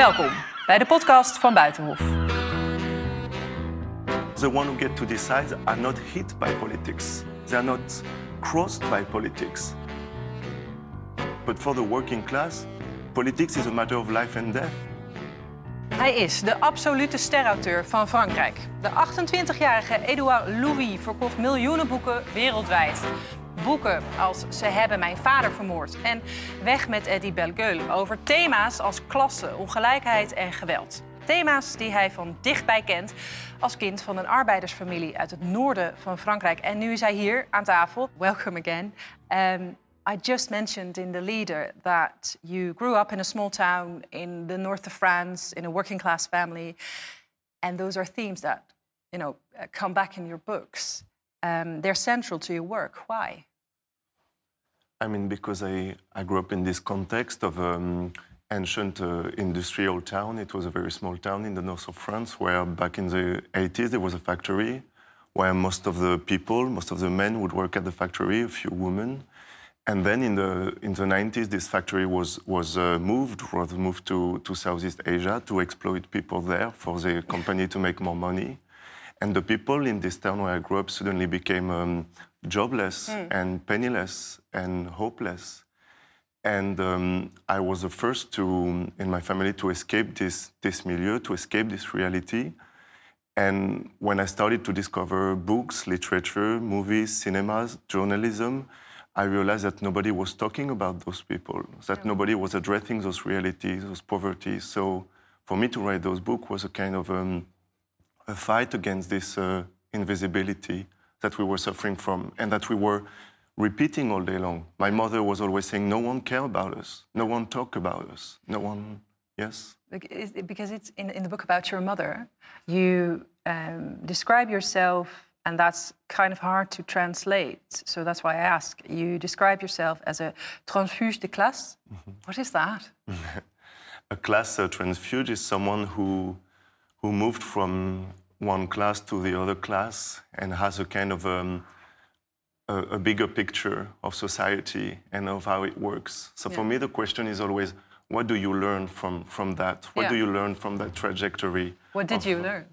Welkom bij de podcast van Buitenhof. The one who get to decide are not hit by politics. They are not crossed by politics. But for the working class, politics is a matter of life and death. Hij is de absolute sterauteur van Frankrijk. De 28-jarige Edouard Louis verkocht miljoenen boeken wereldwijd. Boeken als Ze hebben mijn vader vermoord en Weg met Eddie Bellegueule over thema's als klasse, ongelijkheid en geweld. Thema's die hij van dichtbij kent als kind van een arbeidersfamilie uit het noorden van Frankrijk. En nu is hij hier aan tafel. Welcome again. Um, I just mentioned in the leader that you grew up in a small town in the north of France, in a working class family. And those are themes that, you know, come back in your books. Um, they're central to your work. Why? I mean, because I, I grew up in this context of um, ancient uh, industrial town. It was a very small town in the north of France where back in the 80s there was a factory where most of the people, most of the men would work at the factory, a few women. And then in the, in the 90s, this factory was, was uh, moved, was moved to, to Southeast Asia to exploit people there for the company to make more money. And the people in this town where I grew up suddenly became um, jobless mm. and penniless and hopeless. And um, I was the first to, in my family to escape this, this milieu, to escape this reality. And when I started to discover books, literature, movies, cinemas, journalism, I realized that nobody was talking about those people, that yeah. nobody was addressing those realities, those poverty. So for me to write those books was a kind of um, a fight against this uh, invisibility that we were suffering from and that we were repeating all day long. My mother was always saying, no one care about us, no one talk about us, no one, yes? Because it's in, in the book about your mother, you um, describe yourself, and that's kind of hard to translate. So that's why I ask. You describe yourself as a transfuge de classe. Mm -hmm. What is that? a class a transfuge is someone who, who moved from one class to the other class and has a kind of um, a, a, bigger picture of society and of how it works. So yeah. for me, the question is always, what do you learn from, from that? What yeah. do you learn from that trajectory? What did of, you learn?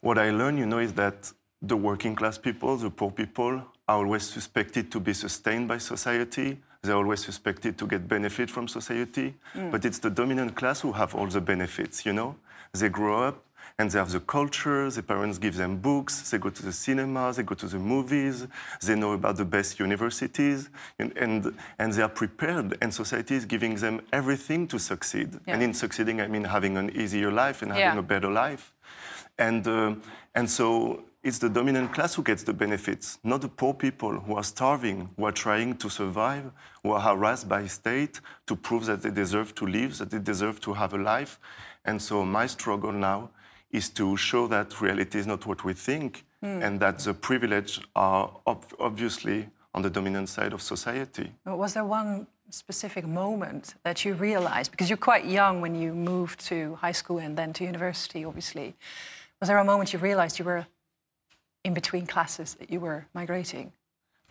What I learned, you know, is that the working class people, the poor people, are always suspected to be sustained by society. They're always suspected to get benefit from society. Mm. But it's the dominant class who have all the benefits, you know? They grow up and they have the culture, the parents give them books, they go to the cinema, they go to the movies, they know about the best universities, and, and, and they are prepared, and society is giving them everything to succeed. Yeah. And in succeeding, I mean having an easier life and having yeah. a better life. And, uh, and so it's the dominant class who gets the benefits, not the poor people who are starving, who are trying to survive, who are harassed by state to prove that they deserve to live, that they deserve to have a life. And so my struggle now is to show that reality is not what we think mm. and that the privilege are ob obviously on the dominant side of society. Was there one specific moment that you realized, because you're quite young when you moved to high school and then to university, obviously, was there a moment you realized you were in between classes, that you were migrating?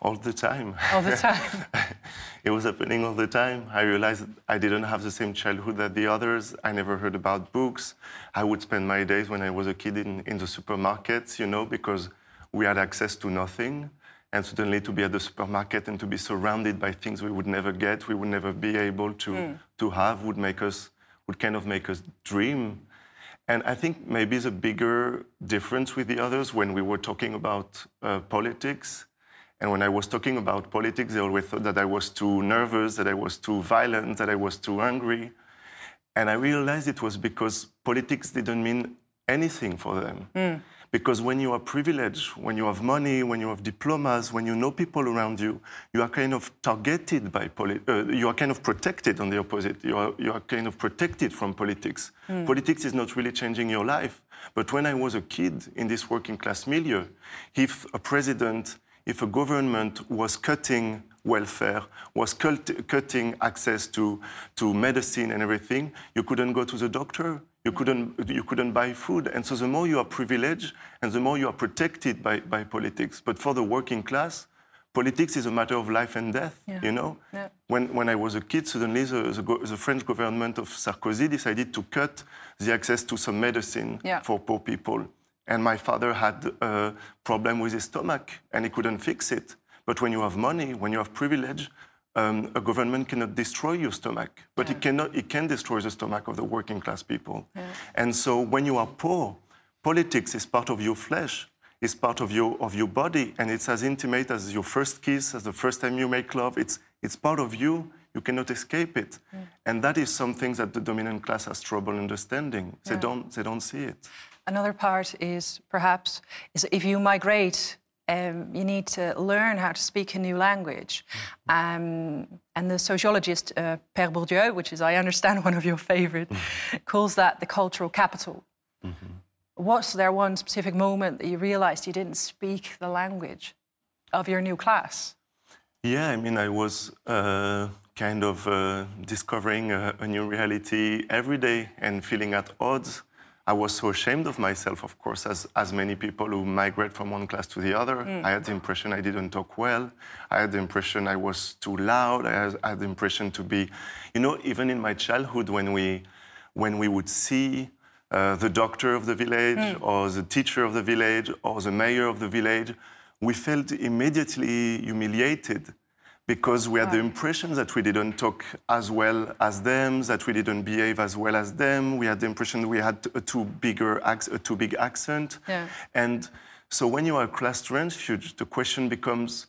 all the time. All the time. it was happening all the time. I realized I didn't have the same childhood that the others. I never heard about books. I would spend my days when I was a kid in, in the supermarkets, you know, because we had access to nothing. And suddenly to be at the supermarket and to be surrounded by things we would never get, we would never be able to, mm. to have, would make us, would kind of make us dream. And I think maybe the bigger difference with the others when we were talking about uh, politics and when I was talking about politics, they always thought that I was too nervous, that I was too violent, that I was too angry. And I realized it was because politics didn't mean anything for them. Mm. Because when you are privileged, when you have money, when you have diplomas, when you know people around you, you are kind of targeted by politics. Uh, you are kind of protected on the opposite. You are, you are kind of protected from politics. Mm. Politics is not really changing your life. But when I was a kid in this working class milieu, if a president if a government was cutting welfare, was cut, cutting access to, to medicine and everything, you couldn't go to the doctor, you couldn't, you couldn't buy food. And so the more you are privileged and the more you are protected by, by politics. But for the working class, politics is a matter of life and death, Yeah. you know? Yeah. When, when I was a kid, suddenly the, the, the French government of Sarkozy decided to cut the access to some medicine Yeah. for poor people. And my father had a problem with his stomach and he couldn't fix it. But when you have money, when you have privilege, um, a government cannot destroy your stomach, but it cannot. It can destroy the stomach of the working class people. And so, when you are poor, politics is part of your flesh, is part of your of your body, and it's as intimate as your first kiss, as the first time you make love. It's it's part of you. You cannot escape it, and that is something that the dominant class has trouble understanding. They don't. They don't see it. Another part is perhaps is if you migrate, um, you need to learn how to speak a new language. Um, and the sociologist uh, Pierre Bourdieu, which is I understand one of your favorite, calls that the cultural capital. Was there one specific moment that you realized you didn't speak the language of your new class? Yeah, I mean, I was uh, kind of uh, discovering a, a new reality every day and feeling at odds. I was so ashamed of myself, of course, as, as many people who migrate from one class to the other. I had the impression I didn't talk well. I had the impression I was too loud. I had, I had the impression to be, you know, even in my childhood when we, when we would see uh, the doctor of the village or the teacher of the village or the mayor of the village, we felt immediately humiliated because we had the impression that we didn't talk as well as them, that we didn't behave as well as them. We had the impression we had a too bigger ac- a too big accent. Yeah. And so when you are a class refuge, the question becomes,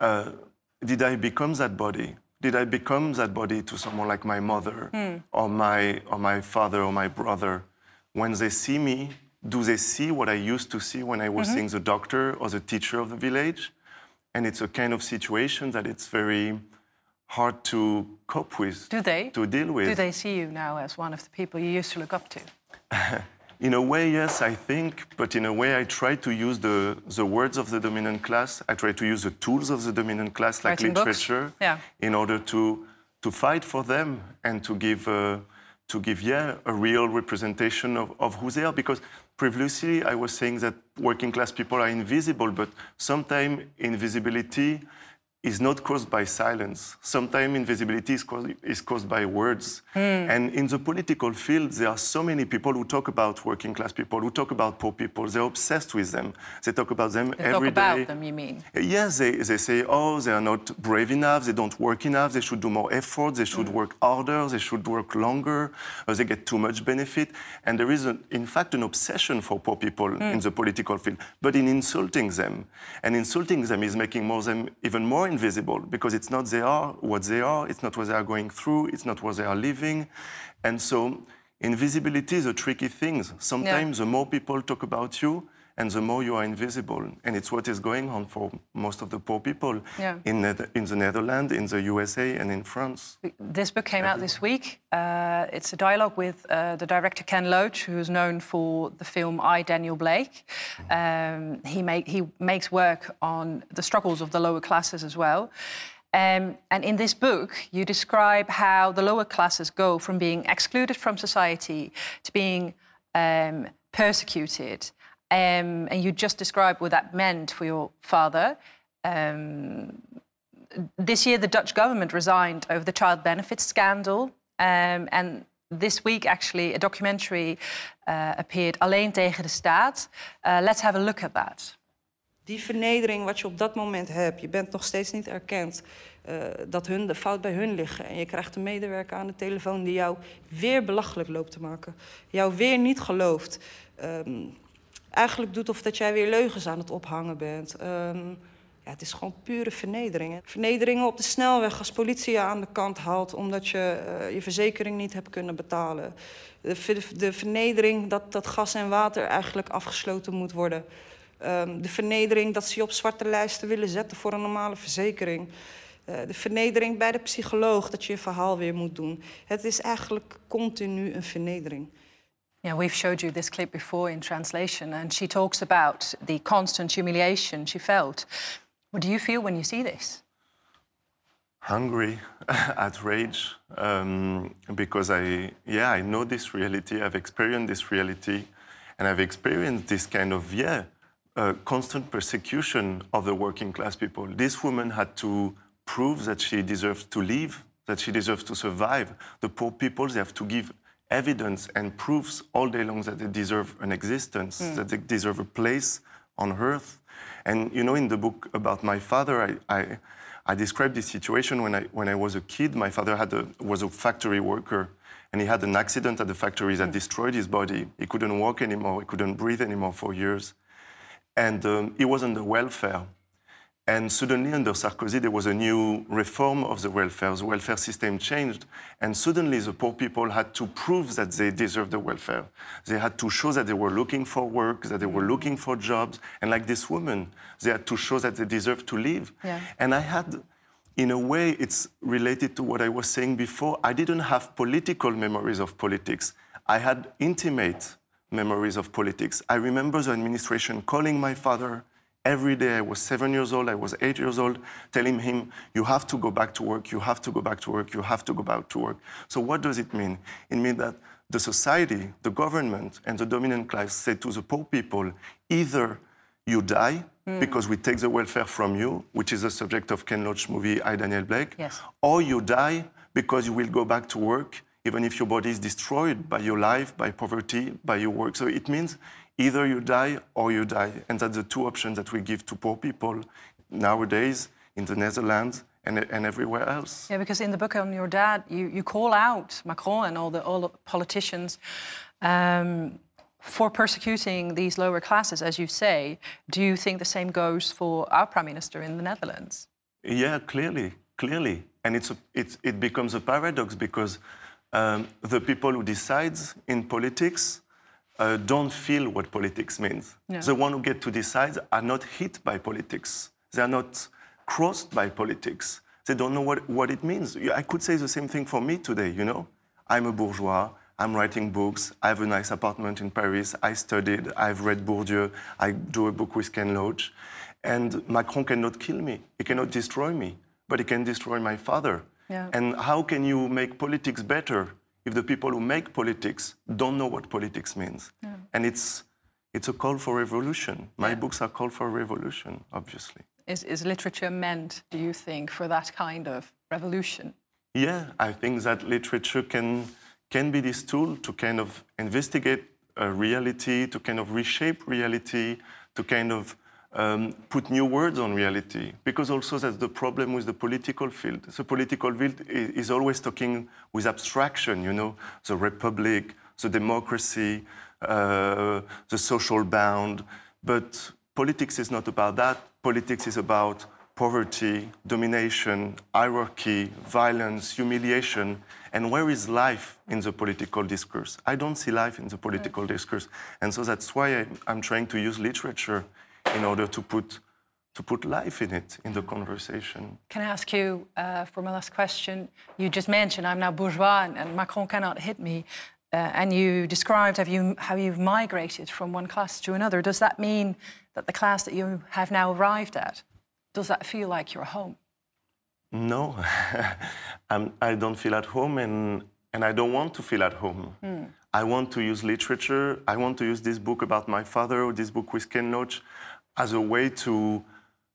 uh, did I become that body? Did I become that body to someone like my mother or my or my father or my brother? When they see me, do they see what I used to see when I was seeing the doctor or the teacher of the village? And it's a kind of situation that it's very hard to cope with, Do they? to deal with. Do they see you now as one of the people you used to look up to? In a way, yes, I think, but in a way, I try to use the, the words of the dominant class. I try to use the tools of the dominant class, like Writing literature, Yeah. in order to, to fight for them and to give, uh, to give, yeah, a real representation of, of who they are. Because previously, I was saying that working class people are invisible, but sometimes invisibility is not caused by silence. Sometimes invisibility is caused, is caused by words. Hmm. And in the political field, there are so many people who talk about working class people, who talk about poor people. They're obsessed with them. They talk about them They every talk about day. them, you mean? Yes, they, they say, oh, they are not brave enough, they don't work enough, they should do more effort, they should hmm. work harder, they should work longer, or they get too much benefit. And there is, a, in fact, an obsession for poor people hmm. in the political field, but in insulting them. And insulting them is making more them even more invisible because it's not they are what they are, it's not what they are going through, it's not what they are living. And so invisibility is a tricky thing. Sometimes the more people talk about you, and the more you are invisible. And it's what is going on for most of the poor people Yeah. in, Neth- in the Netherlands, in the USA, and in France. This book came out this week. Uh, it's a dialogue with uh, the director Ken Loach, who is known for the film I, Daniel Blake. Um, he, make, he makes work on the struggles of the lower classes as well. Um, and in this book, you describe how the lower classes go from being excluded from society to being um, persecuted. Um, and you just described what that meant for your father. Um, this year, the Dutch government resigned over the child benefits scandal. Um, and this week, actually, a documentary uh, appeared, Alleen tegen de staat. Uh, let's have a look at that. Die vernedering wat je op dat moment hebt, je bent nog steeds niet erkend eh, dat hun, de fout bij hun liggen. En je krijgt een medewerker aan de telefoon die jou weer belachelijk loopt te maken. Jou weer niet gelooft. Ehm, eigenlijk doet of dat jij weer leugens aan het ophangen bent. Ehm, ja, het is gewoon pure vernedering. Vernederingen op de snelweg als politie je aan de kant haalt omdat je eh, je verzekering niet hebt kunnen betalen. De, de vernedering dat, dat gas en water eigenlijk afgesloten moet worden. Ehm, de vernedering dat ze je op zwarte lijsten willen zetten voor een normale verzekering. Eh, de vernedering bij de psycholoog dat je je verhaal weer moet doen. Het is eigenlijk continu een vernedering. Yeah, we've showed you this clip before in translation, and she talks about the constant humiliation she felt. What do you feel when you see this? hungry, outrage, um, because I, yeah, I know this reality. I've experienced this reality, and I've experienced this kind of, yeah, uh, constant persecution of the working class people. This woman had to prove that she deserves to live, that she deserves to survive. The poor people, they have to give evidence and proofs all day long that they deserve an existence, mm. that they deserve a place on earth. And you know, in the book about my father, I, I, I described this situation when I, when I was a kid. My father had a, was a factory worker, and he had an accident at the factory that mm. destroyed his body. He couldn't walk anymore, he couldn't breathe anymore for years. And um, he was on the welfare. And suddenly, under Sarkozy, there was a new reform of the welfare. The welfare system changed. And suddenly, the poor people had to prove that they deserved the welfare. They had to show that they were looking for work, that they were mm-hmm. looking for jobs. And like this woman, they had to show that they deserved to live. Yeah. And I had, in a way, it's related to what I was saying before. I didn't have political memories of politics. I had intimate memories of politics. I remember the administration calling my father every day. I was seven years old, I was eight years old, telling him, You have to go back to work, you have to go back to work, you have to go back to work. So, what does it mean? It means that the society, the government, and the dominant class say to the poor people, either you die mm. because we take the welfare from you, which is the subject of Ken Loach's movie I, Daniel Blake, yes. or you die because you will go back to work even if your body is destroyed by your life, by poverty, by your work. So it means either you die or you die. And that's the two options that we give to poor people nowadays in the Netherlands and, and everywhere else. Yeah, because in the book on your dad, you, you call out Macron and all the, all the politicians um, for persecuting these lower classes, as you say. Do you think the same goes for our prime minister in the Netherlands? Yeah, clearly, clearly. And it's a, it's, it becomes a paradox because um, the people who decides in politics uh, don't feel what politics means. No. The ones who get to decide are not hit by politics. They are not crossed by politics. They don't know what, what it means. I could say the same thing for me today, you know? I'm a bourgeois. I'm writing books. I have a nice apartment in Paris. I studied. I've read Bourdieu. I do a book with Ken Loach. And Macron cannot kill me. He cannot destroy me, but he can destroy my father. Yeah. And how can you make politics better if the people who make politics don't know what politics means. Yeah. And it's, it's a call for revolution. My yeah. books are call for revolution, obviously. Is, is literature meant, do you think, for that kind of revolution? Yeah, I think that literature can, can be this tool to kind of investigate reality, to kind of reshape reality, to kind of um, put new words on reality, because also that's the problem with the political field. The political field is always talking with abstraction, you know, the republic, the democracy, uh, the social bound. But politics is not about that. Politics is about poverty, domination, hierarchy, violence, humiliation. And where is life in the political discourse? I don't see life in the political discourse. And so that's why I'm trying to use literature in order to put to put life in it in the conversation. Can I ask you uh, for my last question? You just mentioned I'm now bourgeois and, and Macron cannot hit me, uh, and you described how you how you've migrated from one class to another. Does that mean that the class that you have now arrived at does that feel like your home? No, I don't feel at home, and and I don't want to feel at home. Mm. I want to use literature. I want to use this book about my father, or this book with Ken Loach, as a way to,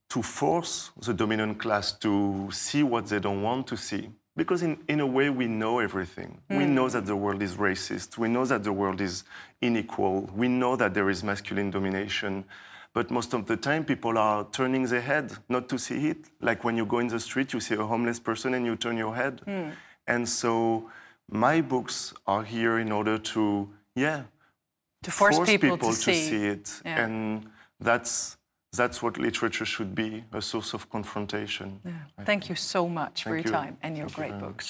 to force the dominant class to see what they don't want to see. Because in, in a way, we know everything. Mm. We know that the world is racist. We know that the world is unequal. We know that there is masculine domination. But most of the time, people are turning their head not to see it. Like when you go in the street, you see a homeless person and you turn your head. Mm. And so my books are here in order to, yeah, to force, force people, people, to, to see. see, it. Yeah. And that's that's what literature should be a source of confrontation. Yeah. Thank you so much Thank for your you. time and your Thank great you books.